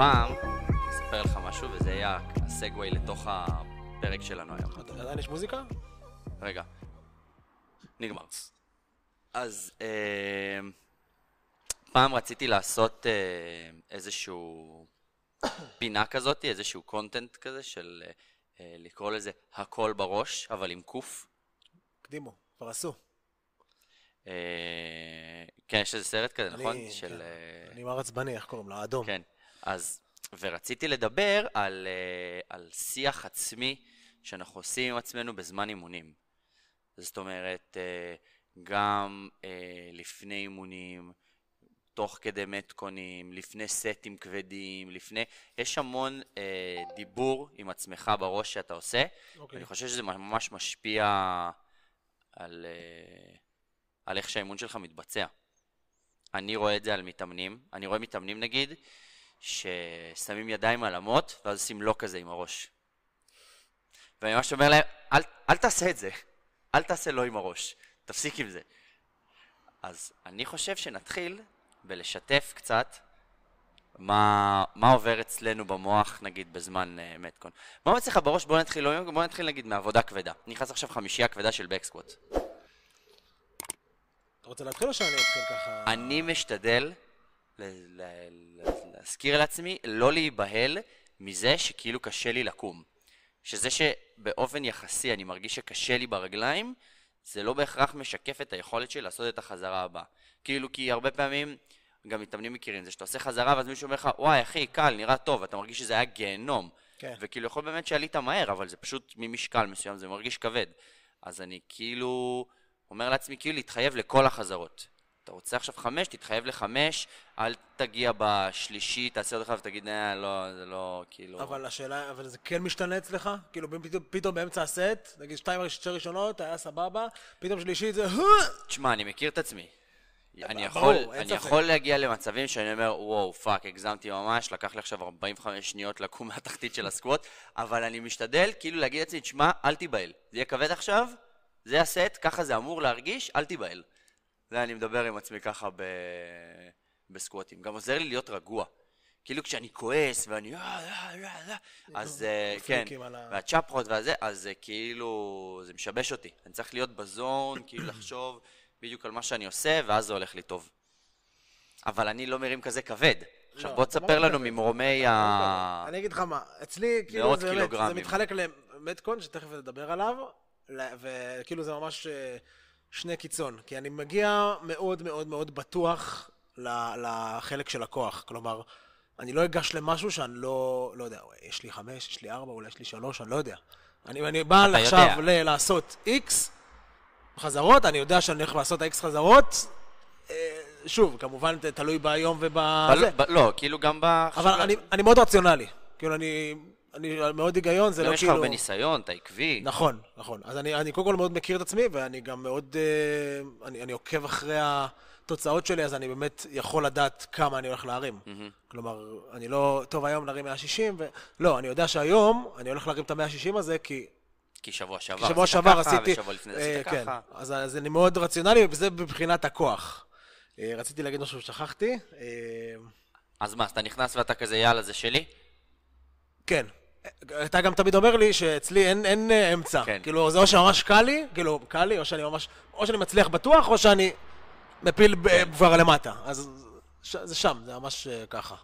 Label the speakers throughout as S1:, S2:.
S1: פעם, אספר לך משהו, וזה יהיה הסגווי לתוך הפרק שלנו היום.
S2: עדיין יש מוזיקה?
S1: רגע. נגמר. אז אה, פעם רציתי לעשות אה, איזשהו פינה כזאת, איזשהו קונטנט כזה של אה, לקרוא לזה הכל בראש, אבל עם קוף.
S2: קדימו, כבר עשו.
S1: אה, כן, יש איזה סרט כזה,
S2: אני-
S1: נכון?
S2: כן.
S1: של...
S2: אני מר עצבני, איך קוראים לו? האדום.
S1: כן, אז, ורציתי לדבר על, אה, על שיח עצמי שאנחנו עושים עם עצמנו בזמן אימונים. זאת אומרת, אה, גם אה, לפני אימונים, תוך כדי מתקונים, לפני סטים כבדים, לפני... יש המון אה, דיבור עם עצמך בראש שאתה עושה.
S2: אוקיי.
S1: אני חושב שזה ממש משפיע על, אה, על איך שהאימון שלך מתבצע. אני רואה את זה על מתאמנים. אני רואה מתאמנים נגיד, ששמים ידיים על אמות, ואז עושים לא כזה עם הראש. ואני ממש אומר להם, אל, אל תעשה את זה. אל תעשה לא עם הראש. תפסיק עם זה. אז אני חושב שנתחיל בלשתף קצת מה, מה עובר אצלנו במוח, נגיד, בזמן uh, מתקון. מה אצלך בראש? בוא נתחיל, לא, בוא נתחיל נגיד מעבודה כבדה. נכנס עכשיו חמישייה כבדה של בקסקווט.
S2: אתה רוצה להתחיל או שאני אתחיל ככה?
S1: אני משתדל ל- ל- ל- להזכיר לעצמי לא להיבהל מזה שכאילו קשה לי לקום. שזה שבאופן יחסי אני מרגיש שקשה לי ברגליים, זה לא בהכרח משקף את היכולת שלי לעשות את החזרה הבאה. כאילו, כי הרבה פעמים, גם מתאמנים מכירים זה, שאתה עושה חזרה ואז מישהו אומר לך, וואי אחי, קל, נראה טוב, אתה מרגיש שזה היה גיהנום.
S2: כן.
S1: וכאילו יכול באמת שעלית מהר, אבל זה פשוט ממשקל מסוים, זה מרגיש כבד. אז אני כאילו אומר לעצמי, כאילו להתחייב לכל החזרות. אתה רוצה עכשיו חמש, תתחייב לחמש, אל תגיע בשלישי, תעשה עוד אחד ותגיד, אה, לא, זה לא, כאילו...
S2: אבל השאלה, אבל זה כן משתנה אצלך? כאילו פתאום, פתאום באמצע הסט, נגיד שתיים שתי ראשונות, היה סבבה, פתאום שלישית זה...
S1: תשמע, אני מכיר את עצמי. אני
S2: ברור,
S1: יכול,
S2: אין
S1: אני. יכול להגיע למצבים שאני אומר, וואו, fuck, הגזמתי ממש, לקח לי עכשיו 45 שניות לקום מהתחתית של ה squat, אבל אני משתדל כאילו להגיד לעצמי, תשמע, אל תיבהל. זה יהיה כבד עכשיו, זה הסט, ככה זה אמור להרגיש, אל תיבהל. זה אני מדבר עם עצמי ככה ב... בסקווטים. גם עוזר לי להיות רגוע. כאילו כשאני כועס ואני... "אה, אה, אה, אה", אז כן, והצ'פחות והזה, אז כאילו, זה משבש אותי. אני צריך להיות בזון, כאילו לחשוב בדיוק על מה שאני עושה, ואז זה הולך לי טוב. אבל אני לא מרים כזה כבד. עכשיו
S2: לא,
S1: בוא
S2: לא
S1: תספר לנו. ממרומי ה...
S2: אני אגיד לך מה, אצלי, כאילו, זה באמת, זה. מתחלק למטקון, שתכף נדבר עליו, וכאילו זה ממש שני קיצון. כי אני מגיע מאוד מאוד מאוד בטוח לחלק של הכוח. כלומר, אני לא אגש למשהו שאני לא, לא יודע, יש לי חמש, יש לי ארבע, אולי יש לי שלוש, אני לא יודע. אני, אני בא עכשיו. ל- לעשות איקס חזרות, אני יודע שאני הולך לעשות איקס חזרות. אה, שוב, כמובן תלוי ביום ובזה.
S1: ב- לא, כאילו גם ב...
S2: אבל אני, אני מאוד רציונלי. כאילו, אני, אני מאוד היגיון, זה
S1: גם
S2: לא
S1: יש לך
S2: כאילו...
S1: הרבה ניסיון, אתה עקבי.
S2: נכון, נכון. אז אני, אני קודם כל מאוד מכיר את עצמי, ואני גם מאוד... אה, אני, אני עוקב אחרי התוצאות שלי, אז אני באמת יכול לדעת כמה אני הולך להרים. כלומר, אני לא... טוב, היום נרים 160, ו... לא, אני יודע שהיום אני הולך להרים את ה-160 הזה, כי
S1: כי שבוע שעבר
S2: שבוע
S1: עשית
S2: שעבר
S1: ככה,
S2: עשיתי...
S1: ושבוע לפני זה
S2: אה,
S1: עשית
S2: כן,
S1: ככה.
S2: אז, אז אני מאוד רציונלי, וזה מבחינת הכוח. אה, רציתי להגיד משהו ששכחתי. אה,
S1: אז מה, אז אתה נכנס ואתה כזה, יאללה, זה שלי?
S2: כן. אתה גם תמיד אומר לי שאצלי אין, אין אה, אמצע.
S1: כן.
S2: כאילו, זה או שממש קל לי, כאילו, קל לי, או שאני ממש... או שאני מצליח בטוח, או שאני מפיל
S1: כן.
S2: כבר למטה. אז ש, זה שם, זה ממש אה, ככה.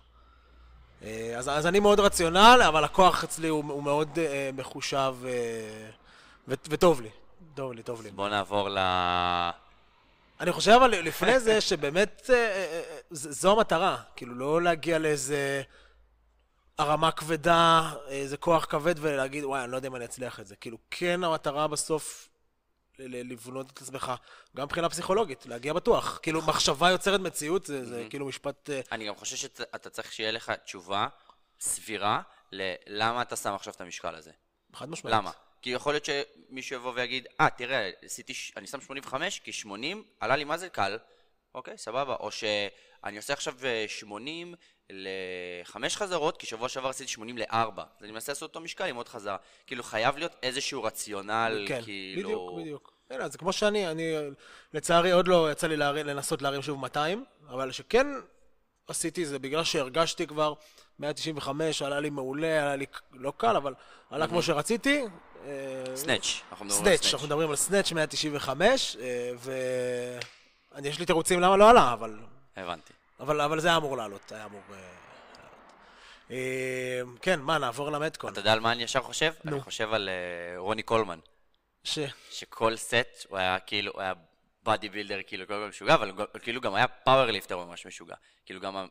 S2: אה, אז, אז אני מאוד רציונל, אבל הכוח אצלי הוא, הוא מאוד אה, מחושב אה, ו, וטוב לי. טוב לי, טוב לי.
S1: בוא נעבור ל...
S2: אני חושב אבל לפני זה שבאמת אה, אה, אה, זו המטרה, כאילו לא להגיע לאיזה הרמה כבדה, איזה כוח כבד ולהגיד וואי אני לא יודע אם אני אצליח את זה, כאילו כן המטרה בסוף לבנות את עצמך, גם מבחינה פסיכולוגית, להגיע בטוח, כאילו מחשבה יוצרת מציאות, זה, זה כאילו משפט, אה,
S1: אני גם חושב שאתה צריך שיהיה לך תשובה סבירה ללמה אתה שם עכשיו את המשקל הזה.
S2: חד משמעית.
S1: למה? כי יכול להיות שמישהו יבוא ויגיד, אה, תראה, עשיתי, ש- אני שם 85, כי 80 עלה לי מה זה קל. אוקיי, סבבה. או שאני עושה עכשיו אה, 80 לחמש חזרות, כי שבוע שעבר עשיתי 80 לארבע. אז אני מנסה לעשות אותו משקל עם עוד חזרה. כאילו, חייב להיות איזשהו רציונל,
S2: כן,
S1: כאילו...
S2: בדיוק, בדיוק. הנה, זה כמו שאני, אני לצערי עוד לא יצא לי להרים, לנסות להרים שוב 200, אבל שכן עשיתי זה בגלל שהרגשתי כבר 195, עלה לי מעולה, עלה לי לא קל, אבל עלה כמו שרציתי. אה,
S1: snatch, אנחנו מדברים על
S2: snatch, אנחנו מדברים על snatch 195, אה, ואני, יש לי תירוצים למה לא עלה, אבל,
S1: הבנתי.
S2: אבל, אבל זה היה אמור לעלות, היה אמור אה, לעלות. אה, כן, מה, נעבור ל metcon.
S1: אתה יודע על מה אני ישר חושב?
S2: נו.
S1: אני חושב על אה, רוני קולמן.
S2: ש...
S1: שכל סט הוא היה כאילו, הוא היה bodybuilder כאילו כל כך משוגע, אבל הוא כאילו גם היה powerlifter ממש משוגע. כאילו גם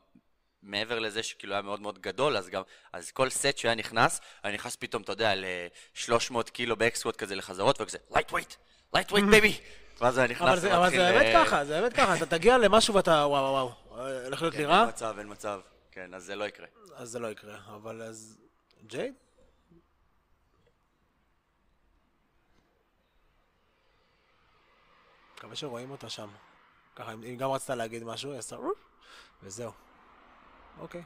S1: מעבר לזה שכאילו היה מאוד מאוד גדול, אז גם, אז כל סט שהיה נכנס, היה נכנס פתאום, אתה יודע, ל-300 קילו ב back squat כזה לחזרות, וכזה, light weight, light weight baby. ואז היה נכנס
S2: זה, אבל
S1: ומתחיל,
S2: זה באמת
S1: אה,
S2: ככה, זה באמת ככה, אתה תגיע למשהו ואתה, וואו, וואו, וואו, הולך להיות לי
S1: כן,
S2: רע,
S1: אין מצב, אין מצב. כן, אז זה לא יקרה.
S2: אז זה לא יקרה. אבל אז... ג'ייד? מקווה שרואים אותה שם. ככה, אם גם רצית להגיד משהו, היא עשתה וזהו. אוקיי.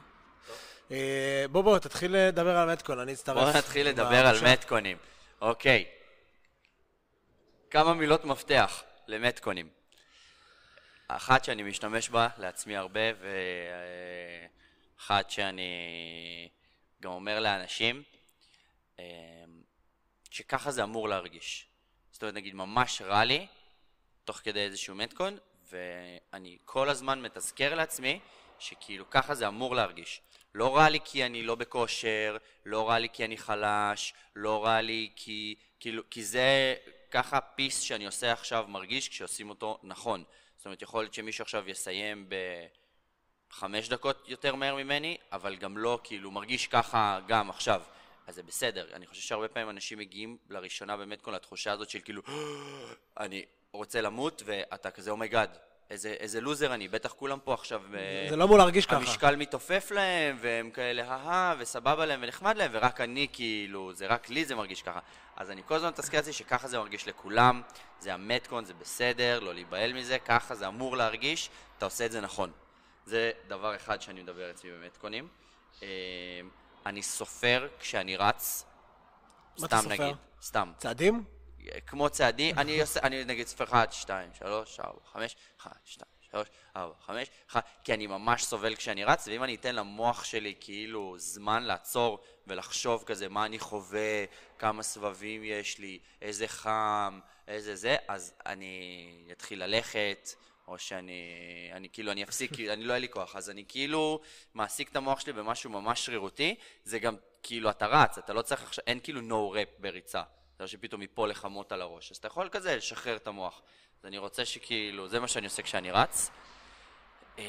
S2: אה, בוא בוא, תתחיל לדבר על מטקון, אני אצטרף.
S1: בואו נתחיל לדבר על
S2: בבקשה.
S1: מטקונים. אוקיי. כמה מילות מפתח למטקונים. אחת שאני משתמש בה לעצמי הרבה, ואחת שאני גם אומר לאנשים, אה, שככה זה אמור להרגיש. זאת אומרת, נגיד, ממש רע לי, תוך כדי איזשהו מטקון, ואני כל הזמן מתזכר לעצמי שכאילו ככה זה אמור להרגיש. לא רע לי כי אני לא בכושר, לא רע לי כי אני חלש, לא רע לי כי... כאילו, כי זה ככה פיס שאני עושה עכשיו מרגיש כשעושים אותו נכון. זאת אומרת, יכול להיות שמישהו עכשיו יסיים בחמש דקות יותר מהר ממני, אבל גם לא, כאילו, מרגיש ככה גם עכשיו. אז זה בסדר. אני חושב שהרבה פעמים אנשים מגיעים לראשונה באמת כל התחושה הזאת של כאילו, אני רוצה למות, ואתה כזה, oh my God, איזה, איזה לוזר אני, בטח כולם פה עכשיו... אה,
S2: זה לא אמור להרגיש ככה.
S1: המשקל מתעופף להם, והם כאלה אהה, וסבבה להם ונחמד להם, ורק אני כאילו, זה רק לי זה מרגיש ככה. אז אני כל הזמן מסתכל על זה שככה זה מרגיש לכולם, זה ה metcon, זה בסדר, לא להיבהל מזה, ככה זה אמור להרגיש, אתה עושה את זה נכון. זה דבר אחד שאני מדבר אצלי ב מטקונים. אה, אני סופר כשאני רץ, סתם
S2: סופר?
S1: נגיד, סתם.
S2: צעדים?
S1: כמו צעדים, אני עושה, אני נגיד סופר 1, 2, 3, 4, 5, 1, 2, 3, 4, 5, 1, כי אני ממש סובל כשאני רץ, ואם אני אתן למוח שלי כאילו זמן לעצור ולחשוב כזה מה אני חווה, כמה סבבים יש לי, איזה חם, איזה זה, אז אני אתחיל ללכת, או שאני, אני כאילו, אני אפסיק, אני לא יהיה לי כוח, אז אני כאילו מעסיק את המוח שלי במשהו ממש שרירותי, זה גם כאילו, אתה רץ, אתה לא צריך עכשיו, אין כאילו no rap בריצה. זה לא שפתאום ייפול לך מוט על הראש. אז אתה יכול כזה לשחרר את המוח. אז אני רוצה שכאילו, זה מה שאני עושה כשאני רץ. אה,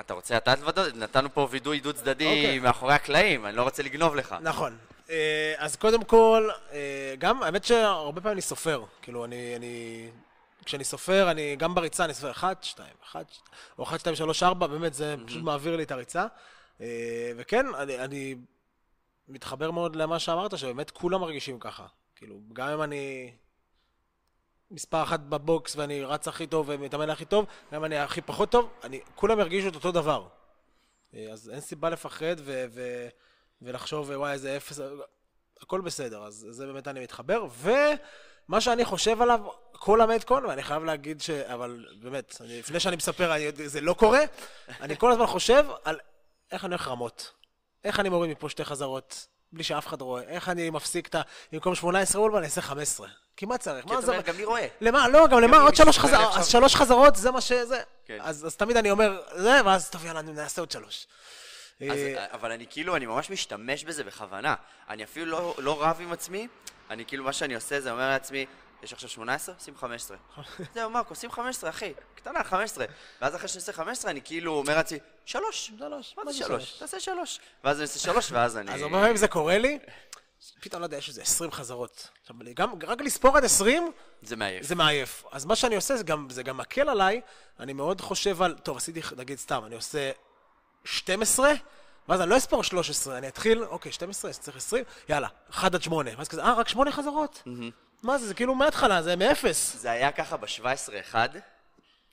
S1: אתה רוצה אתה לבדות? נתנו פה וידוי דו צדדי
S2: אוקיי.
S1: מאחורי הקלעים, אני לא רוצה לגנוב לך.
S2: נכון. אה, אז קודם כל, אה, גם, האמת שהרבה פעמים אני סופר. כאילו, אני, אני... כשאני סופר, אני, גם בריצה אני סופר 1, 2, 1, או 1, 2, 3, 4, באמת, זה פשוט מעביר לי את הריצה. וכן, אני, אני מתחבר מאוד למה שאמרת, שבאמת כולם מרגישים ככה. כאילו, גם אם אני מספר אחת בבוקס ואני רץ הכי טוב ומתאמן הכי טוב, גם אם אני הכי פחות טוב, אני, כולם ירגישו את אותו דבר. אה, אז אין סיבה לפחד ו- ו- ולחשוב, וואי, איזה אפס, הכל בסדר, אז זה באמת אני מתחבר. ומה שאני חושב עליו, כל המטקון, ואני חייב להגיד ש... אבל באמת, אני, לפני שאני מספר, אני, זה לא קורה, אני כל הזמן חושב על איך אני הולך רמות. איך אני מוריד מפה שתי חזרות, בלי שאף אחד רואה. איך אני מפסיק את ה... במקום 18 אולמן, אני אעשה 15. כי מה צריך?
S1: כי אתה. אומר, גם מי רואה?
S2: למה? לא, גם למה? עוד שלוש חזרות, אז שלוש חזרות זה מה שזה.
S1: כן.
S2: אז תמיד אני אומר, זה, ואז טוב, יאללה, נעשה עוד שלוש. אה,
S1: אבל אני כאילו, אני ממש משתמש בזה בכוונה. אני אפילו לא, לא רב עם עצמי, אני כאילו, מה שאני עושה זה אומר לעצמי, יש עכשיו 18? שים 15. זהו, מרקו, שים 15, אחי, קטנה, 15. ואז אחרי שאני עושה 15, אני כאילו אומר לעצמי, שלוש.
S2: שלוש.
S1: מה זה שלוש? תעשה שלוש. ואז אני עושה שלוש, ואז אני...
S2: אז הרבה פעמים זה קורה לי, פתאום, לא יודע, יש איזה 20 חזרות. עכשיו, גם, רק לספור עד 20,
S1: זה מעייף.
S2: זה מעייף. אז מה שאני עושה, זה גם, זה גם מקל עליי, אני מאוד חושב על, טוב, עשיתי, נגיד סתם, אני עושה 12, ואז אני לא אספור 13, אני אתחיל, אוקיי, 12, אז צריך 20, יאללה, 1 עד 8. ואז כזה, אה, רק 8 חזרות? מה זה, זה כאילו מההתחלה, זה מאפס,
S1: זה היה ככה ב-17-1.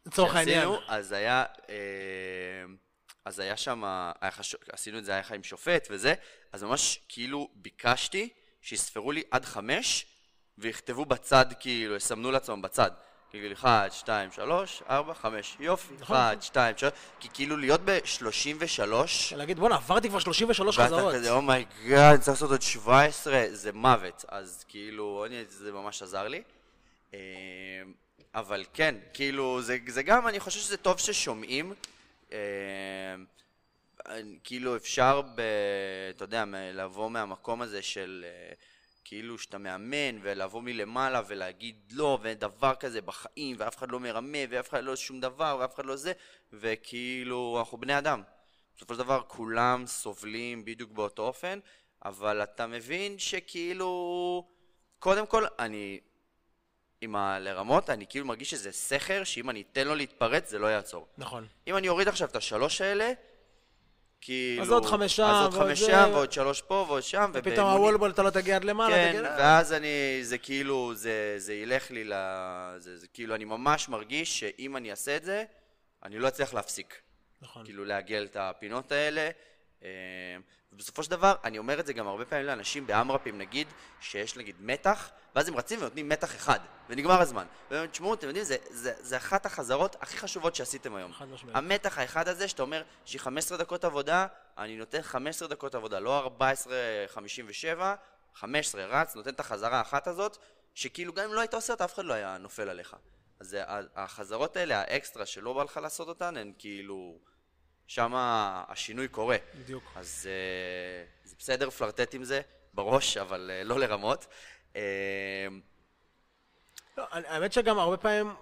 S2: לצורך העניין.
S1: אז היה, אה, אז היה שם, עשינו את זה היה עם שופט וזה, אז ממש כאילו ביקשתי שיספרו לי עד חמש, ויכתבו בצד, כאילו, יסמנו לעצמם בצד. כאילו 1, 2, 3, 4, 5, יופי,
S2: נכון.
S1: 1, 2, 3, כי כאילו להיות ב-33,
S2: להגיד, בואנה, עברתי כבר 33
S1: ואתה
S2: חזרות.
S1: כזה, oh my God, צריך לעשות עוד 17, זה מוות. אז כאילו, אני, זה ממש עזר לי. אה, אבל כן, כאילו, זה, זה גם, אני חושב שזה טוב ששומעים. אה, אני- כאילו, אפשר, ב, אתה יודע, לבוא מהמקום הזה של... כאילו שאתה מאמן, ולבוא מלמעלה ולהגיד לא, ואין דבר כזה בחיים, ואף אחד לא מרמה, ואף אחד לא שום דבר, ואף אחד לא זה, וכאילו, אנחנו בני אדם. בסופו של דבר כולם סובלים בדיוק באותו אופן, אבל אתה מבין שכאילו... קודם כל, אני... עם ה... לרמות, אני כאילו מרגיש שזה סכר, שאם אני אתן לו להתפרץ, זה לא יעצור.
S2: נכון.
S1: אם אני אוריד עכשיו את השלוש האלה, כאילו...
S2: אז עוד חמישה,
S1: אז עוד חמש
S2: זה-
S1: שם, ועוד שלוש פה, ועוד שם,
S2: ופתאום הוולבול אתה לא תגיע עד למעלה,
S1: כן,
S2: תגיע...
S1: ואז אני, זה כאילו, זה, זה ילך לי ל... זה, זה כאילו, אני ממש מרגיש שאם אני אעשה את זה, אני לא אצליח להפסיק.
S2: נכון.
S1: כאילו, לעגל את הפינות האלה. אה, ובסופו של דבר, אני אומר את זה גם הרבה פעמים לאנשים באמרפים, נגיד, שיש נגיד מתח, ואז הם רצים ונותנים מתח אחד, ונגמר הזמן. והם תשמעו, אתם יודעים, זה, זה, זה אחת החזרות הכי חשובות שעשיתם היום.
S2: חד משמעית.
S1: המתח האחד הזה, שאתה אומר, יש לי 15 דקות עבודה, אני נותן 15 דקות עבודה, לא 14.57, 15 רץ, נותן את החזרה האחת הזאת, שכאילו גם אם לא היית עושה אותה, אף אחד לא היה נופל עליך. אז החזרות האלה, האקסטרה שלא בא לך לעשות אותן, הן כאילו... שם השינוי קורה.
S2: בדיוק.
S1: אז אה, זה בסדר פלרטט עם זה, בראש, אבל אה, לא לרמות. אה,
S2: לא, האמת שגם הרבה פעמים,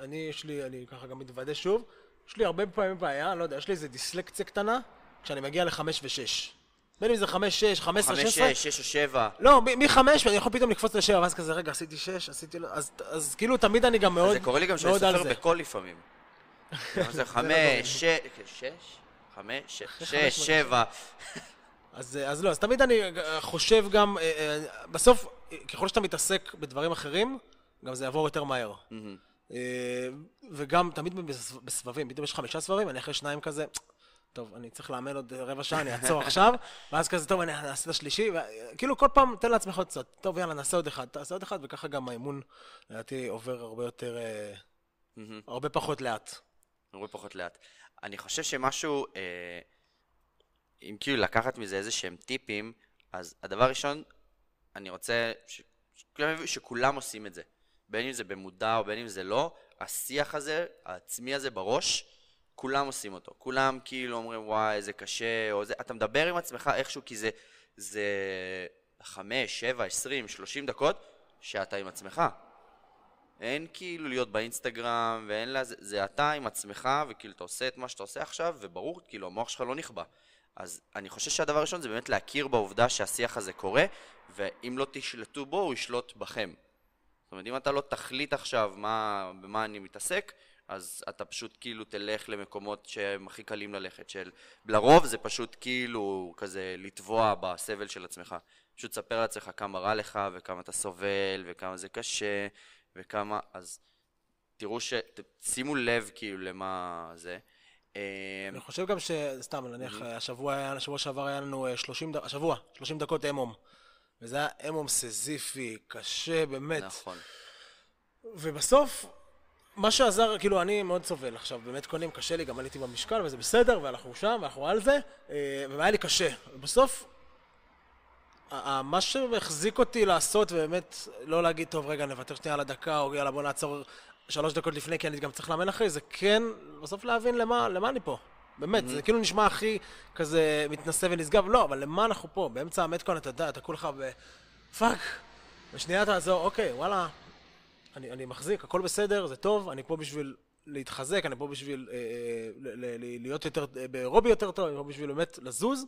S2: אני, יש לי, אני ככה גם מתוודה שוב, יש לי הרבה פעמים בעיה, לא יודע, יש לי איזה דיסלקציה קטנה, כשאני מגיע לחמש ושש. בין אם זה חמש, שש, חמש עשרה, שש עשרה,
S1: שש, שש או שבע.
S2: לא, מחמש, ואני יכול פתאום לקפוץ לשבע, ואז כזה, רגע, עשיתי שש, עשיתי לא, אז, אז כאילו תמיד אני גם מאוד,
S1: זה קורה לי גם שאני סופר. בקול לפעמים. זה
S2: לא
S1: חמש, שש, שש, חמש, שש, שבע.
S2: אז, אז לא, אז תמיד אני אה, חושב גם, אה, אה, בסוף, ככל שאתה מתעסק בדברים אחרים, גם זה יעבור יותר מהר. וגם תמיד בסב- בסבבים, פתאום יש חמישה סבבים, אני אחרי שניים כזה, טוב, אני צריך לאמן עוד רבע שעה, אני אעצור עכשיו, ואז כזה, טוב, אני אעשה את השלישי, כאילו כל פעם תן לעצמך עוד קצת, טוב, יאללה, נעשה עוד אחד, תעשה עוד אחד, וככה גם האימון, לדעתי, עובר הרבה יותר. הרבה פחות לאט.
S1: הרבה פחות לאט. אני חושב שמשהו, אה, אם כאילו לקחת מזה איזה שהם טיפים, אז הדבר הראשון, אני רוצה ש- שכולם עושים את זה. בין אם זה במודע או בין אם זה לא, השיח הזה, העצמי הזה בראש, כולם עושים אותו. כולם כאילו אומרים, וואי, זה קשה, או זה... אתה מדבר עם עצמך איכשהו, כי זה, זה חמש, שבע, עשרים, שלושים דקות, שאתה עם עצמך. אין כאילו להיות באינסטגרם, ואין לה... זה, זה אתה עם עצמך, וכאילו אתה עושה את מה שאתה עושה עכשיו, וברור, כאילו המוח שלך לא נכבה. אז אני חושב שהדבר הראשון זה באמת להכיר בעובדה שהשיח הזה קורה, ואם לא תשלטו בו, הוא ישלוט בכם. זאת אומרת, אם אתה לא תחליט עכשיו מה, במה אני מתעסק, אז אתה פשוט כאילו תלך למקומות שהם הכי קלים ללכת, של... לרוב זה פשוט כאילו כזה לטבוע בסבל של עצמך. פשוט תספר לעצמך כמה רע לך, וכמה אתה סובל, וכמה זה קשה, וכמה... אז תראו ש... שימו לב כאילו למה זה. אה,
S2: אני חושב גם ש... סתם, נניח, השבוע היה, השבוע שעבר היה לנו אה, 30 דקות, השבוע, 30 דקות אמום. וזה היה אמום סזיפי, קשה, באמת.
S1: נכון.
S2: ובסוף, מה שעזר, כאילו, אני מאוד סובל עכשיו, באמת קונים, קשה לי, גם עליתי במשקל, וזה בסדר, ואנחנו שם, ואנחנו על זה, אה, והיה לי קשה. בסוף, מה שהחזיק אותי לעשות, ובאמת, לא להגיד, טוב, רגע, נוותר שנייה על הדקה, או יאללה, בוא נעצור שלוש דקות לפני, כי אני גם צריך לאמן אחרי, זה כן, בסוף להבין למה, למה אני פה. באמת, זה כאילו נשמע הכי כזה מתנשא ונשגב, לא, אבל למה אנחנו פה? באמצע ה metcon, אתה יודע, אתה כולך ב... fuck, ושנייה תעזור, אוקיי, וואלה, אני, אני מחזיק, הכל בסדר, זה טוב, אני פה בשביל להתחזק, אני פה בשביל אה, אה, ל- ל- ל- להיות יותר, אה, באירובי יותר טוב, אני פה בשביל באמת לזוז,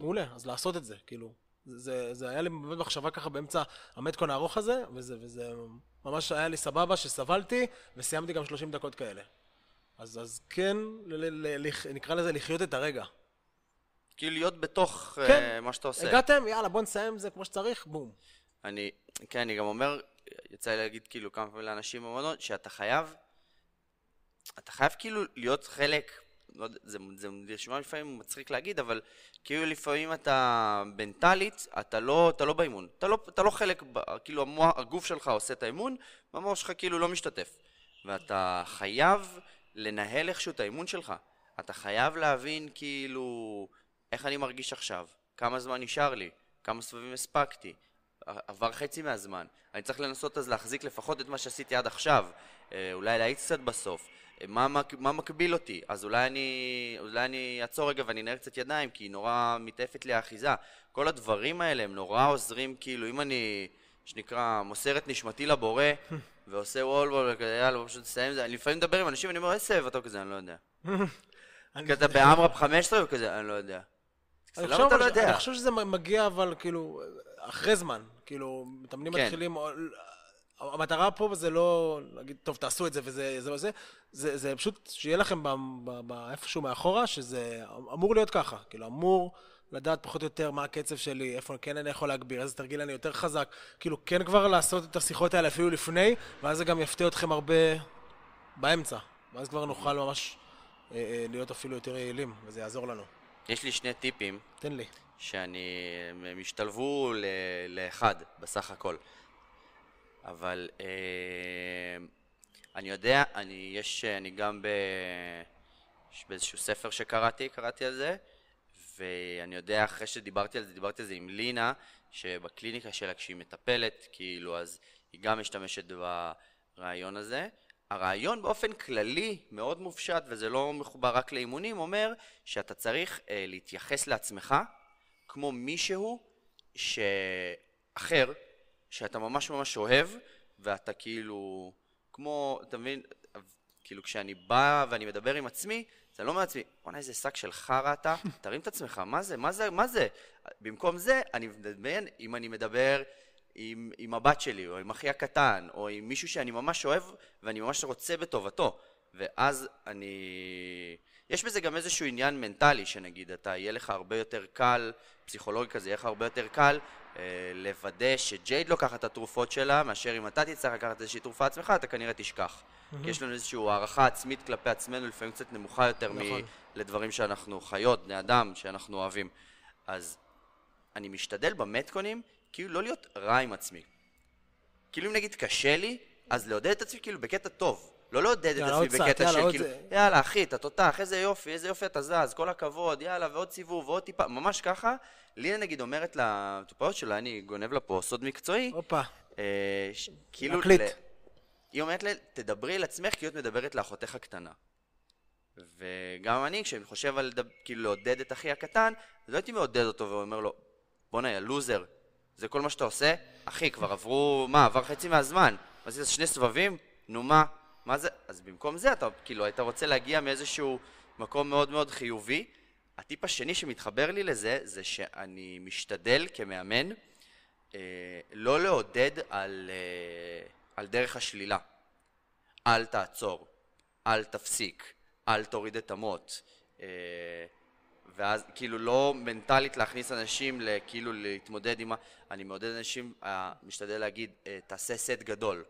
S2: מעולה, אז לעשות את זה, כאילו. זה, זה, היה לי באמת מחשבה ככה באמצע ה metcon הארוך הזה, וזה, וזה ממש היה לי סבבה שסבלתי, וסיימתי גם 30 דקות כאלה. אז, אז כן, ל, ל, ל, לח- נקרא לזה לחיות את הרגע.
S1: כאילו להיות בתוך
S2: כן.
S1: אה, מה שאתה עושה.
S2: הגעתם, יאללה, בוא נסיים את זה כמו שצריך, בום.
S1: אני, כן, אני גם אומר, יצא לי להגיד כאילו כמה פעמים לאנשים במועדון, שאתה חייב, אתה חייב כאילו להיות חלק לא יודע, זה, זה נשמע לפעמים מצחיק להגיד, אבל כאילו לפעמים אתה מנטלית, אתה לא, אתה לא באימון. אתה לא, אתה לא חלק, כאילו המוח, הגוף שלך עושה את האימון, והמוח שלך כאילו לא משתתף. ואתה חייב לנהל איכשהו את האימון שלך. אתה חייב להבין כאילו איך אני מרגיש עכשיו, כמה זמן נשאר לי, כמה סבבים הספקתי, עבר חצי מהזמן. אני צריך לנסות אז להחזיק לפחות את מה שעשיתי עד עכשיו, אה, אולי להאיץ קצת בסוף. מה, מה, מה מקביל אותי? אז אולי אני, אולי אני אעצור רגע ואני אנער קצת ידיים, כי נורא מתעפת לי האחיזה. כל הדברים האלה הם נורא עוזרים, כאילו, אם אני, שנקרא, מוסר את נשמתי לבורא, ועושה וול וול, וכזה, יאללה, פשוט תסיים את זה. אני לפעמים מדבר עם אנשים, ואני אומר, איזה סבב אתה כזה, אני לא יודע. כזה באמרפ 15 וכזה, אני לא יודע.
S2: אני
S1: למה אתה לא יודע?
S2: אני חושב שזה מגיע, אבל כאילו, אחרי זמן. כאילו, מתאמנים
S1: כן.
S2: מתחילים... המטרה פה זה לא להגיד, טוב, תעשו את זה וזה זה וזה, זה, זה פשוט שיהיה לכם ב- ב- ב- איפשהו מאחורה, שזה אמור להיות ככה. כאילו, אמור לדעת פחות או יותר מה הקצב שלי, איפה כן אני יכול להגביר, איזה תרגיל אני יותר חזק. כאילו, כן כבר לעשות את השיחות האלה אפילו לפני, ואז זה גם יפתיע אתכם הרבה באמצע. ואז כבר נוכל ממש אה, אה, להיות אפילו יותר יעילים, וזה יעזור לנו.
S1: יש לי שני טיפים
S2: תן לי.
S1: שאני, הם השתלבו לאחד בסך הכל. אבל אה, אני יודע, אני, יש, אני גם ב, באיזשהו ספר שקראתי, קראתי על זה, ואני יודע, אחרי שדיברתי על זה, דיברתי על זה עם לינה, שבקליניקה שלה כשהיא מטפלת, כאילו, אז היא גם משתמשת ברעיון הזה. הרעיון באופן כללי, מאוד מופשט, וזה לא מחובר רק לאימונים, אומר שאתה צריך אה, להתייחס לעצמך כמו מישהו שאחר, שאתה ממש ממש אוהב, ואתה כאילו, כמו, אתה מבין, כאילו כשאני בא ואני מדבר עם עצמי, זה לא מעצמי, בוא'נה איזה שק של חרא אתה, תרים את עצמך, מה זה, מה זה, מה זה? במקום זה, אני מדמיין, אם אני מדבר עם, עם הבת שלי, או עם אחי הקטן, או עם מישהו שאני ממש אוהב, ואני ממש רוצה בטובתו, ואז אני... יש בזה גם איזשהו עניין מנטלי, שנגיד, אתה, יהיה לך הרבה יותר קל, פסיכולוגי כזה, יהיה לך הרבה יותר קל לוודא שג'ייד לוקחת את התרופות שלה, מאשר אם אתה תצטרך לקחת איזושהי תרופה עצמך, אתה כנראה תשכח. כי יש לנו איזושהי הערכה עצמית כלפי עצמנו, לפעמים קצת נמוכה יותר
S2: נכון.
S1: מ- לדברים שאנחנו חיות, בני אדם, שאנחנו אוהבים. אז אני משתדל במטקונים, כאילו לא להיות רע עם עצמי. כאילו אם נגיד קשה לי, אז לעודד את עצמי כאילו בקטע טוב. לא לעודד את עצמי בקטע של כאילו,
S2: זה.
S1: יאללה אחי, אתה תותח, איזה יופי, איזה יופי אתה זז, כל הכבוד, יאללה, ועוד סיבוב, ועוד טיפה, ממש ככה. לינה נגיד אומרת למטופלות שלה, אני גונב לה פה סוד מקצועי,
S2: הופה.
S1: אה, ש- כאילו,
S2: להקליט.
S1: ל- היא אומרת לה, תדברי אל עצמך כאילו את מדברת לאחותך הקטנה. וגם אני, כשאני חושב על דב- כאילו לעודד את אחי הקטן, אז לא הייתי מעודד אותו ואומר לו, בואנה, יא לוזר, זה כל מה שאתה עושה? אחי, כבר עברו, מה, עבר חצי מהזמן. עשית שני סבבים? נו מה? מה זה? אז במקום זה אתה, כאילו, היית רוצה להגיע מאיזשהו מקום מאוד מאוד חיובי. הטיפ השני שמתחבר לי לזה, זה שאני משתדל כמאמן אה, לא לעודד על, אה, על דרך השלילה. אל תעצור, אל תפסיק, אל תוריד את המוט. אה, ואז כאילו לא מנטלית להכניס אנשים כאילו להתמודד עם ה... אני מעודד אנשים, אה, משתדל להגיד, אה, תעשה סט גדול,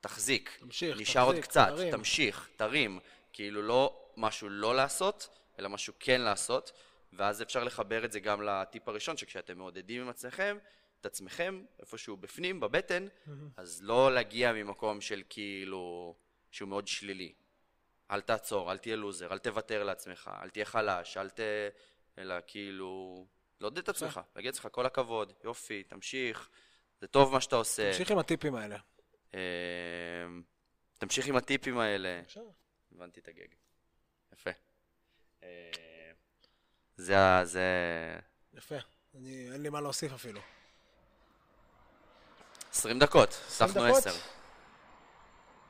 S1: תחזיק,
S2: תמשיך,
S1: נשאר עוד
S2: תחזיק,
S1: קצת,
S2: תרים.
S1: תמשיך, תרים. כאילו לא משהו לא לעשות, אלא משהו כן לעשות, ואז אפשר לחבר את זה גם לטיפ הראשון, שכשאתם מעודדים עם עצמכם, את עצמכם, איפשהו בפנים, בבטן, אז לא להגיע ממקום של כאילו, שהוא מאוד שלילי. אל תעצור, אל תהיה לוזר, אל תוותר לעצמך, אל תהיה חלש, אל ת... אלא כאילו... לעודד את עצמך, להגיד לעצמך כל הכבוד, יופי, תמשיך, זה טוב מה שאתה עושה.
S2: תמשיך עם הטיפים האלה.
S1: אמ, תמשיך עם הטיפים האלה. הבנתי את הגג. יפה. זה ה... זה...
S2: יפה. אני, אין לי מה להוסיף אפילו.
S1: 20 דקות, הוספנו
S2: דקות?
S1: 10.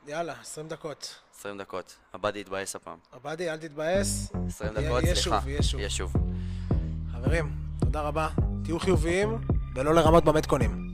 S2: יאללה, 20 דקות.
S1: 20 דקות. עבדי התבאס הפעם.
S2: עבדי, אל תתבאס.
S1: 20
S2: יהיה-
S1: דקות, סליחה.
S2: יהיה שוב.
S1: יהיה שוב.
S2: חברים, תודה רבה. תהיו חיוביים ולא לרמות במתכונים.